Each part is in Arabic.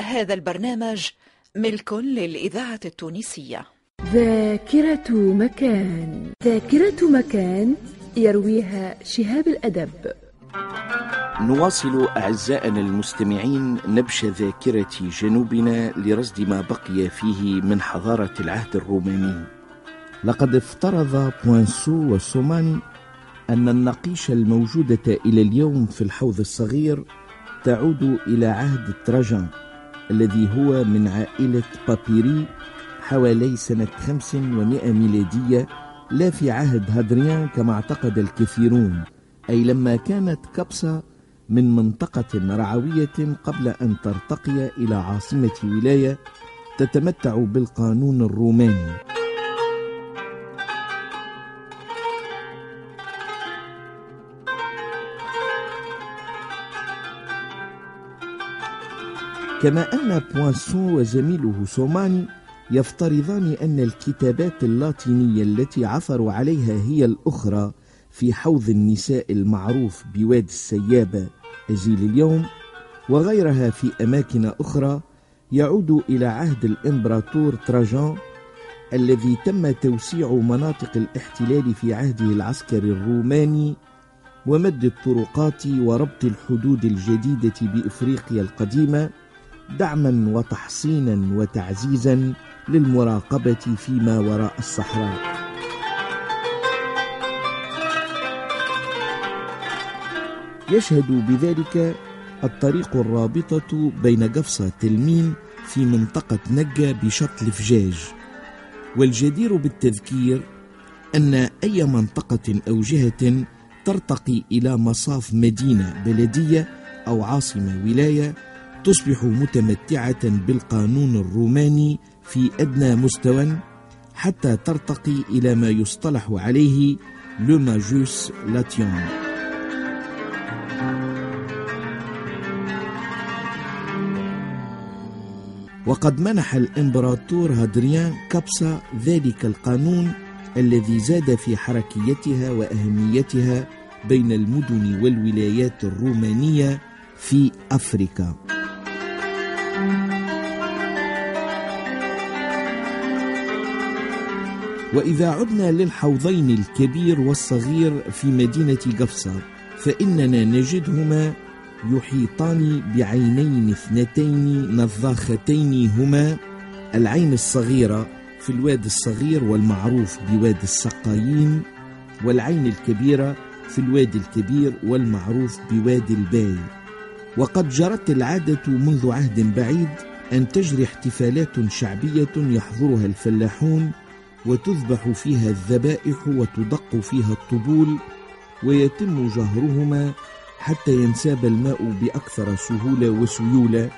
هذا البرنامج ملك للإذاعة التونسية. ذاكرة مكان. ذاكرة مكان يرويها شهاب الأدب. نواصل أعزائنا المستمعين نبش ذاكرة جنوبنا لرصد ما بقي فيه من حضارة العهد الروماني. لقد افترض بوانسو والسومان أن النقيش الموجودة إلى اليوم في الحوض الصغير تعود إلى عهد تراجان الذي هو من عائلة بابيري حوالي سنة 500 ميلادية لا في عهد هادريان كما اعتقد الكثيرون أي لما كانت كبسة من منطقة رعوية قبل أن ترتقي إلى عاصمة ولاية تتمتع بالقانون الروماني. كما أن بوانسون وزميله سوماني يفترضان أن الكتابات اللاتينية التي عثروا عليها هي الأخرى في حوض النساء المعروف بوادي السيابة أزيل اليوم وغيرها في أماكن أخرى يعود إلى عهد الإمبراطور تراجان الذي تم توسيع مناطق الاحتلال في عهده العسكري الروماني ومد الطرقات وربط الحدود الجديدة بإفريقيا القديمة. دعما وتحصينا وتعزيزا للمراقبة فيما وراء الصحراء. يشهد بذلك الطريق الرابطة بين قفصة تلمين في منطقة نجا بشط الفجاج والجدير بالتذكير أن أي منطقة أو جهة ترتقي إلى مصاف مدينة بلدية أو عاصمة ولاية تصبح متمتعة بالقانون الروماني في أدنى مستوى حتى ترتقي إلى ما يصطلح عليه لو ماجوس لاتيون وقد منح الإمبراطور هادريان كبسة ذلك القانون الذي زاد في حركيتها وأهميتها بين المدن والولايات الرومانية في أفريقيا. وإذا عدنا للحوضين الكبير والصغير في مدينة قفصة فإننا نجدهما يحيطان بعينين اثنتين نضاختين هما العين الصغيرة في الواد الصغير والمعروف بواد السقايين والعين الكبيرة في الواد الكبير والمعروف بواد الباي. وقد جرت العادة منذ عهد بعيد أن تجري احتفالات شعبية يحضرها الفلاحون وتذبح فيها الذبائح وتدق فيها الطبول ويتم جهرهما حتى ينساب الماء بأكثر سهولة وسيولة.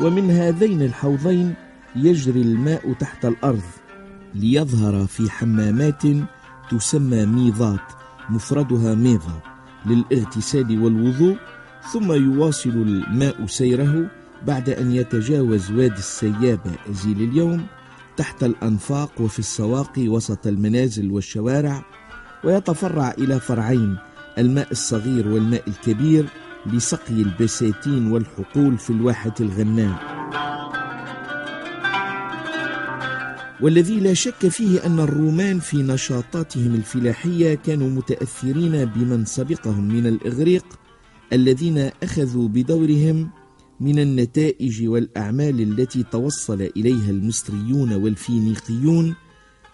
ومن هذين الحوضين يجري الماء تحت الأرض ليظهر في حمامات تسمى ميضات مفردها ميضة للإغتسال والوضوء ثم يواصل الماء سيره بعد أن يتجاوز وادي السيابة أزيل اليوم تحت الأنفاق وفي السواق وسط المنازل والشوارع ويتفرع إلى فرعين الماء الصغير والماء الكبير لسقي البساتين والحقول في الواحة الغناء والذي لا شك فيه أن الرومان في نشاطاتهم الفلاحية كانوا متأثرين بمن سبقهم من الإغريق الذين أخذوا بدورهم من النتائج والأعمال التي توصل إليها المصريون والفينيقيون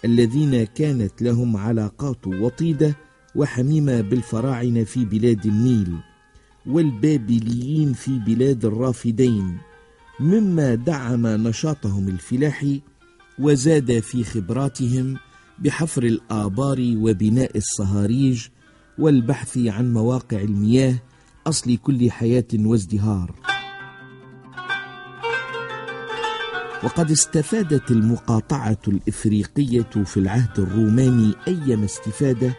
الذين كانت لهم علاقات وطيدة وحميمة بالفراعنة في بلاد النيل والبابليين في بلاد الرافدين مما دعم نشاطهم الفلاحي وزاد في خبراتهم بحفر الآبار وبناء الصهاريج والبحث عن مواقع المياه أصل كل حياة وازدهار. وقد استفادت المقاطعة الإفريقية في العهد الروماني أيما استفادة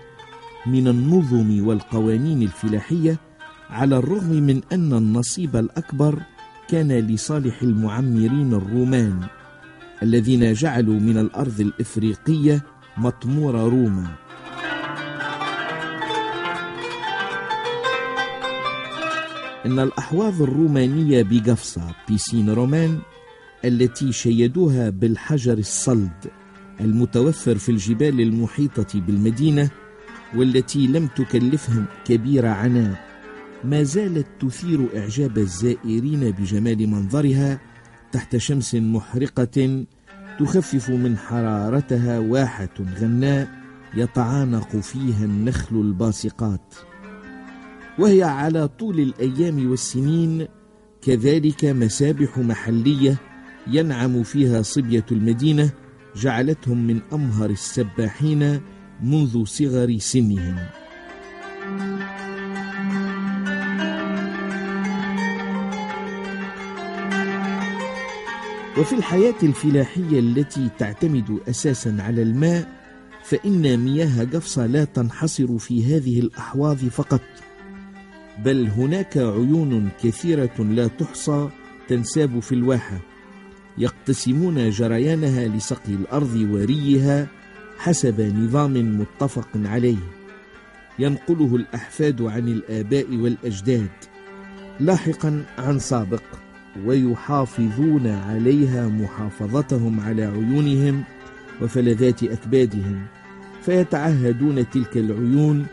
من النظم والقوانين الفلاحية على الرغم من أن النصيب الأكبر كان لصالح المعمرين الرومان الذين جعلوا من الأرض الإفريقية مطمور روما. إن الأحواض الرومانية بقفصة بيسين رومان التي شيدوها بالحجر الصلد المتوفر في الجبال المحيطة بالمدينة والتي لم تكلفهم كبير عناء. ما زالت تثير إعجاب الزائرين بجمال منظرها تحت شمس محرقة تخفف من حرارتها واحة غناء يتعانق فيها النخل الباسقات. وهي على طول الأيام والسنين كذلك مسابح محلية ينعم فيها صبية المدينة جعلتهم من أمهر السباحين منذ صغر سنهم. وفي الحياة الفلاحية التي تعتمد أساسا على الماء فإن مياه قفصة لا تنحصر في هذه الأحواض فقط بل هناك عيون كثيرة لا تحصى تنساب في الواحة. يقتسمون جريانها لسقي الأرض وريها حسب نظام متفق عليه. ينقله الأحفاد عن الآباء والأجداد لاحقا عن سابق ويحافظون عليها محافظتهم على عيونهم وفلذات أكبادهم فيتعهدون تلك العيون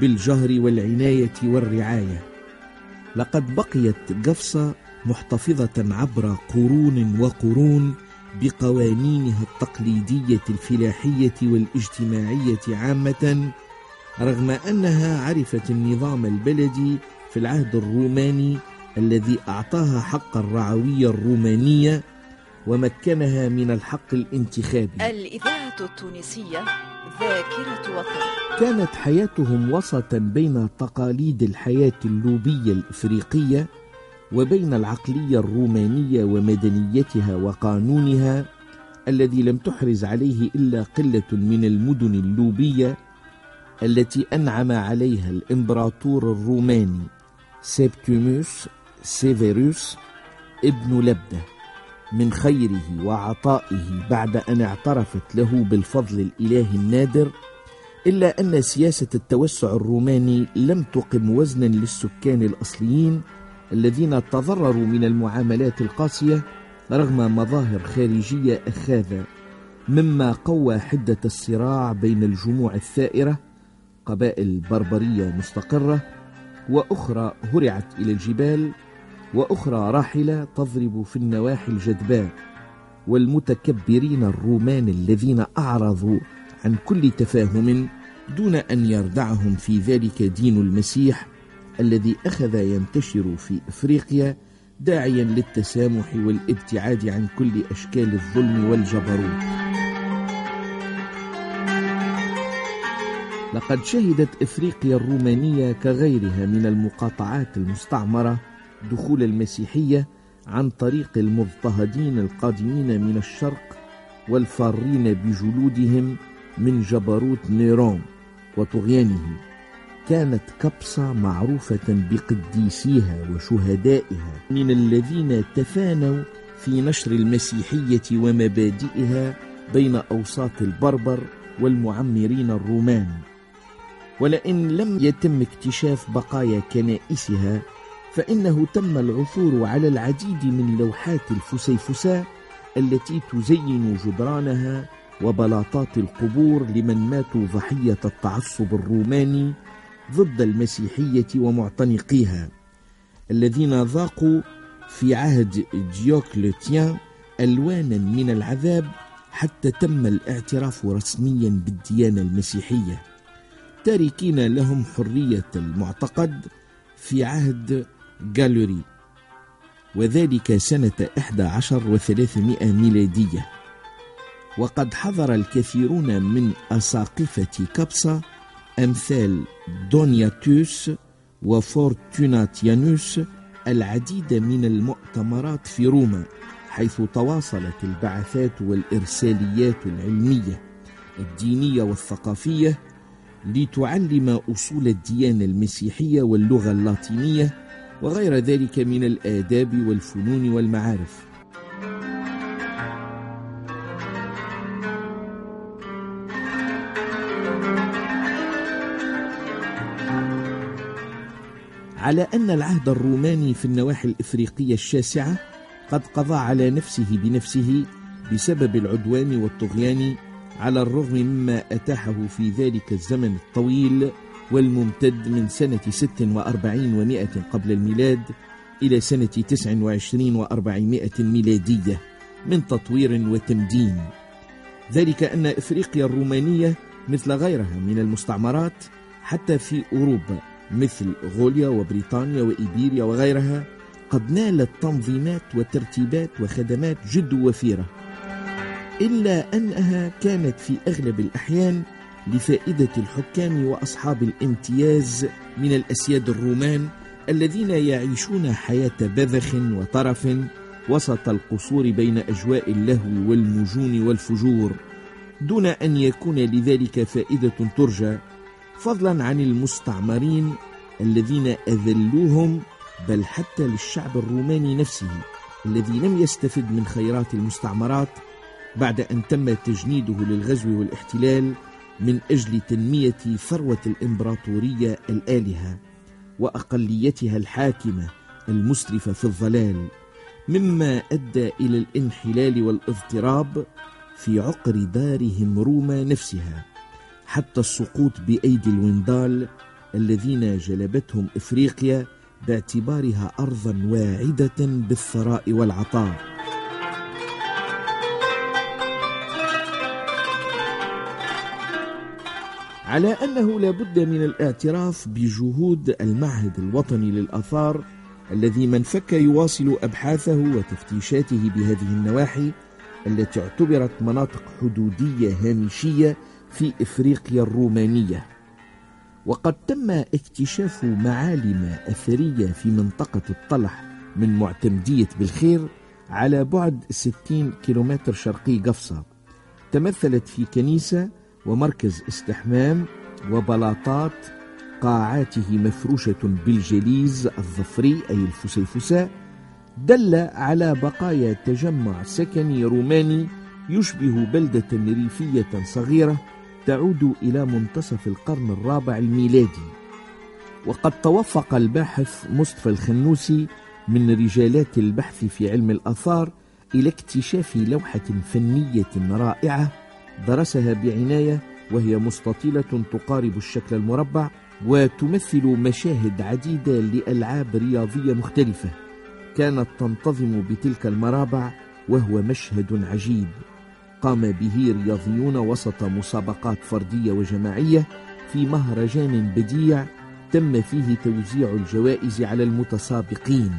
بالجهر والعناية والرعاية. لقد بقيت قفصة محتفظة عبر قرون وقرون بقوانينها التقليدية الفلاحية والاجتماعية عامة رغم أنها عرفت النظام البلدي في العهد الروماني الذي أعطاها حق الرعوية الرومانية ومكنها من الحق الانتخابي. الإذاعة التونسية ذاكرة وطن. كانت حياتهم وسطا بين تقاليد الحياة اللوبية الإفريقية وبين العقلية الرومانية ومدنيتها وقانونها الذي لم تحرز عليه إلا قلة من المدن اللوبية التي أنعم عليها الإمبراطور الروماني سيبتيموس سيفيروس ابن لبده من خيره وعطائه بعد أن اعترفت له بالفضل الإلهي النادر إلا أن سياسة التوسع الروماني لم تقم وزنا للسكان الأصليين الذين تضرروا من المعاملات القاسية رغم مظاهر خارجية أخاذة مما قوى حدة الصراع بين الجموع الثائرة قبائل بربرية مستقرة وأخرى هرعت إلى الجبال وأخرى راحلة تضرب في النواحي الجدباء والمتكبرين الرومان الذين أعرضوا عن كل تفاهم دون أن يردعهم في ذلك دين المسيح الذي أخذ ينتشر في إفريقيا داعيا للتسامح والابتعاد عن كل أشكال الظلم والجبروت. لقد شهدت إفريقيا الرومانية كغيرها من المقاطعات المستعمرة دخول المسيحية عن طريق المضطهدين القادمين من الشرق والفارين بجلودهم من جبروت نيرون وطغيانه كانت كبصة معروفة بقديسيها وشهدائها. من الذين تفانوا في نشر المسيحية ومبادئها بين أوساط البربر والمعمرين الرومان. ولئن لم يتم اكتشاف بقايا كنائسها فإنه تم العثور على العديد من لوحات الفسيفساء التي تزين جدرانها وبلاطات القبور لمن ماتوا ضحية التعصب الروماني ضد المسيحية ومعتنقيها الذين ذاقوا في عهد ديوكليتيان ألوانا من العذاب حتى تم الاعتراف رسميا بالديانة المسيحية. تاركين لهم حرية المعتقد في عهد جالوري وذلك سنة 11 وثلاثمائة ميلادية. وقد حضر الكثيرون من أساقفة كبسة أمثال دونياتوس وفورتوناتيانوس العديد من المؤتمرات في روما حيث تواصلت البعثات والإرساليات العلمية الدينية والثقافية لتعلم أصول الديانة المسيحية واللغة اللاتينية وغير ذلك من الآداب والفنون والمعارف. على أن العهد الروماني في النواحي الإفريقية الشاسعة قد قضى على نفسه بنفسه بسبب العدوان والطغيان على الرغم مما أتاحه في ذلك الزمن الطويل والممتد من سنة 46 ومائة قبل الميلاد إلى سنة 29 وأربعمائة ميلادية من تطوير وتمدين. ذلك أن إفريقيا الرومانية مثل غيرها من المستعمرات حتى في أوروبا مثل غوليا وبريطانيا وإيبيريا وغيرها قد نالت تنظيمات وترتيبات وخدمات جد وفيرة إلا أنها كانت في أغلب الأحيان لفائدة الحكام وأصحاب الامتياز من الأسياد الرومان الذين يعيشون حياة بذخ وطرف وسط القصور بين أجواء اللهو والمجون والفجور دون أن يكون لذلك فائدة ترجى فضلا عن المستعمرين الذين أذلوهم بل حتى للشعب الروماني نفسه الذي لم يستفد من خيرات المستعمرات بعد أن تم تجنيده للغزو والاحتلال من أجل تنمية ثروة الإمبراطورية الآلهة وأقليتها الحاكمة المسرفة في الضلال مما أدى إلى الانحلال والإضطراب في عقر دارهم روما نفسها. حتى السقوط بأيدي الوندال الذين جلبتهم إفريقيا باعتبارها أرضا واعدة بالثراء والعطاء. على أنه لا بد من الاعتراف بجهود المعهد الوطني للآثار الذي من فك يواصل أبحاثه وتفتيشاته بهذه النواحي التي اعتبرت مناطق حدودية هامشية في إفريقيا الرومانية. وقد تم اكتشاف معالم أثرية في منطقة الطلح من معتمدية بالخير على بعد 60 كيلومتر شرقي قفصة. تمثلت في كنيسة ومركز استحمام وبلاطات قاعاته مفروشة بالجليز الظفري أي الفسيفساء دل على بقايا تجمع سكني روماني يشبه بلدة ريفية صغيرة تعود إلى منتصف القرن الرابع الميلادي وقد توفق الباحث مصطفى الخنوسي من رجالات البحث في علم الآثار إلى اكتشاف لوحة فنية رائعة درسها بعناية وهي مستطيلة تقارب الشكل المربع وتمثل مشاهد عديدة لألعاب رياضية مختلفة كانت تنتظم بتلك المرابع وهو مشهد عجيب. قام به رياضيون وسط مسابقات فردية وجماعية في مهرجان بديع تم فيه توزيع الجوائز على المتسابقين.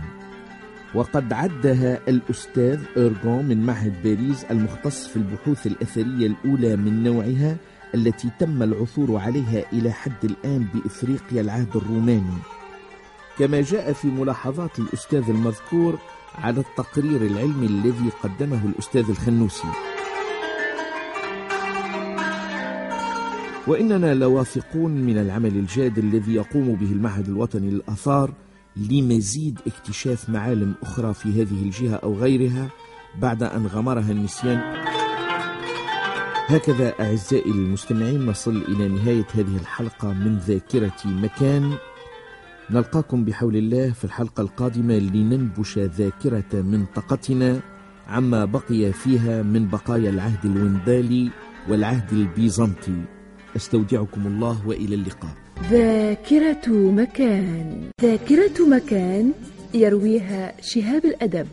وقد عدها الأستاذ إرغون من معهد باريس المختص في البحوث الأثرية الأولى من نوعها التي تم العثور عليها إلى حد الآن بإفريقيا العهد الروماني. كما جاء في ملاحظات الأستاذ المذكور على التقرير العلمي الذي قدمه الأستاذ الخنوسي. وإننا لواثقون من العمل الجاد الذي يقوم به المعهد الوطني للآثار لمزيد اكتشاف معالم أخرى في هذه الجهة أو غيرها بعد أن غمرها النسيان. هكذا أعزائي المستمعين نصل إلى نهاية هذه الحلقة من ذاكرة مكان. نلقاكم بحول الله في الحلقة القادمة لننبش ذاكرة منطقتنا عما بقي فيها من بقايا العهد الوندالي والعهد البيزنطي. أستودعكم الله وإلى اللقاء. ذاكرة مكان. ذاكرة مكان يرويها شهاب الأدب.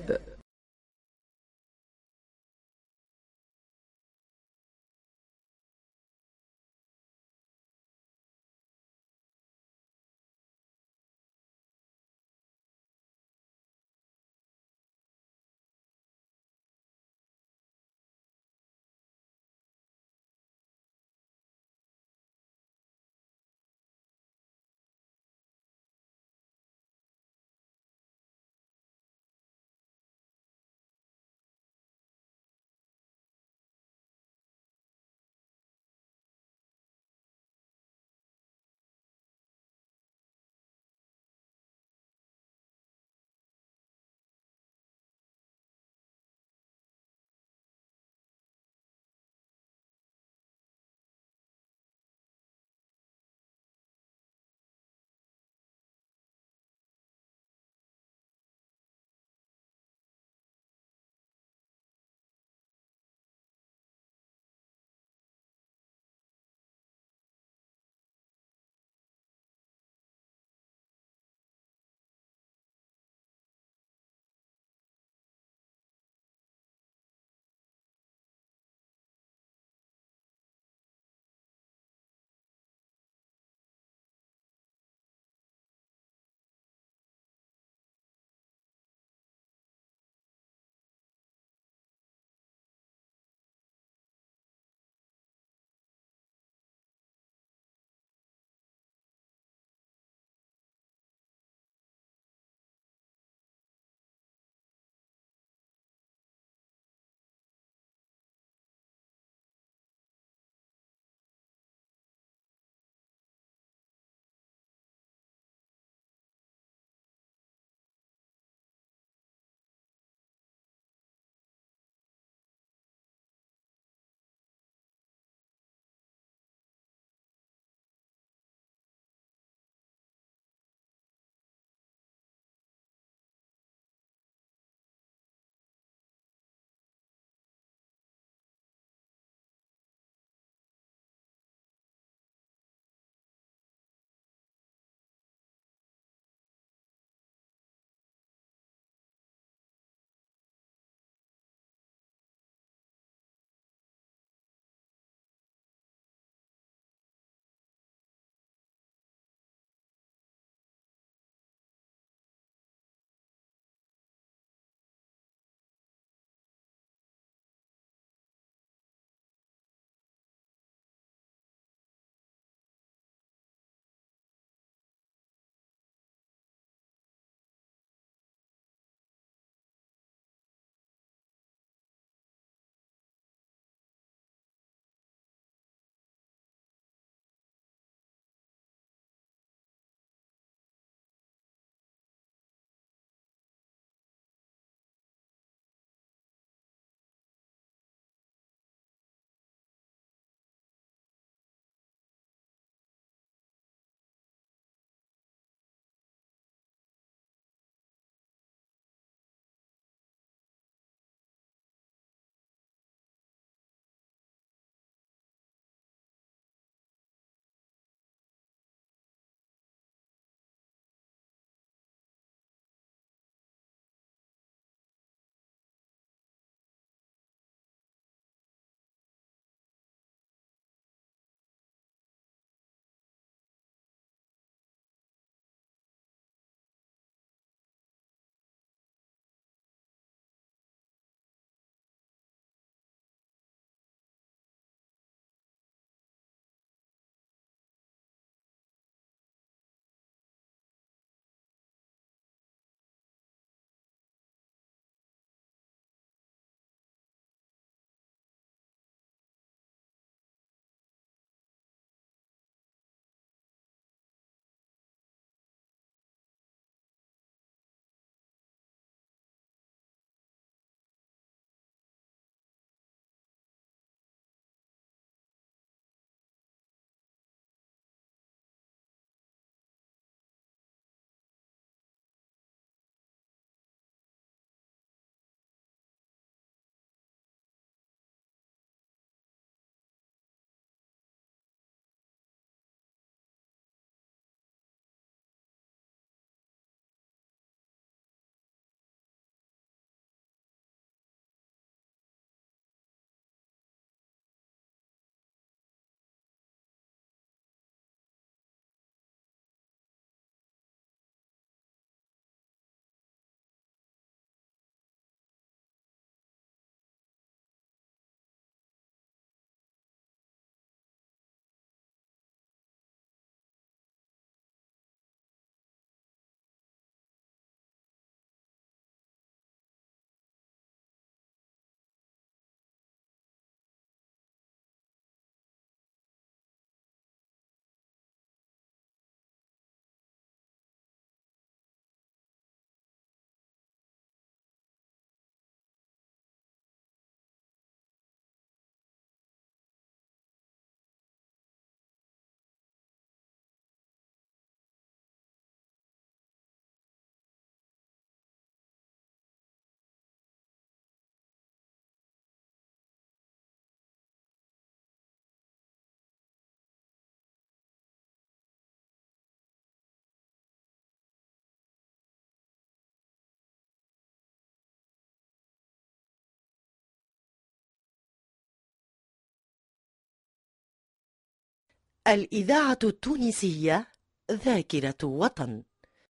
الإذاعة التونسية ذاكرة وطن.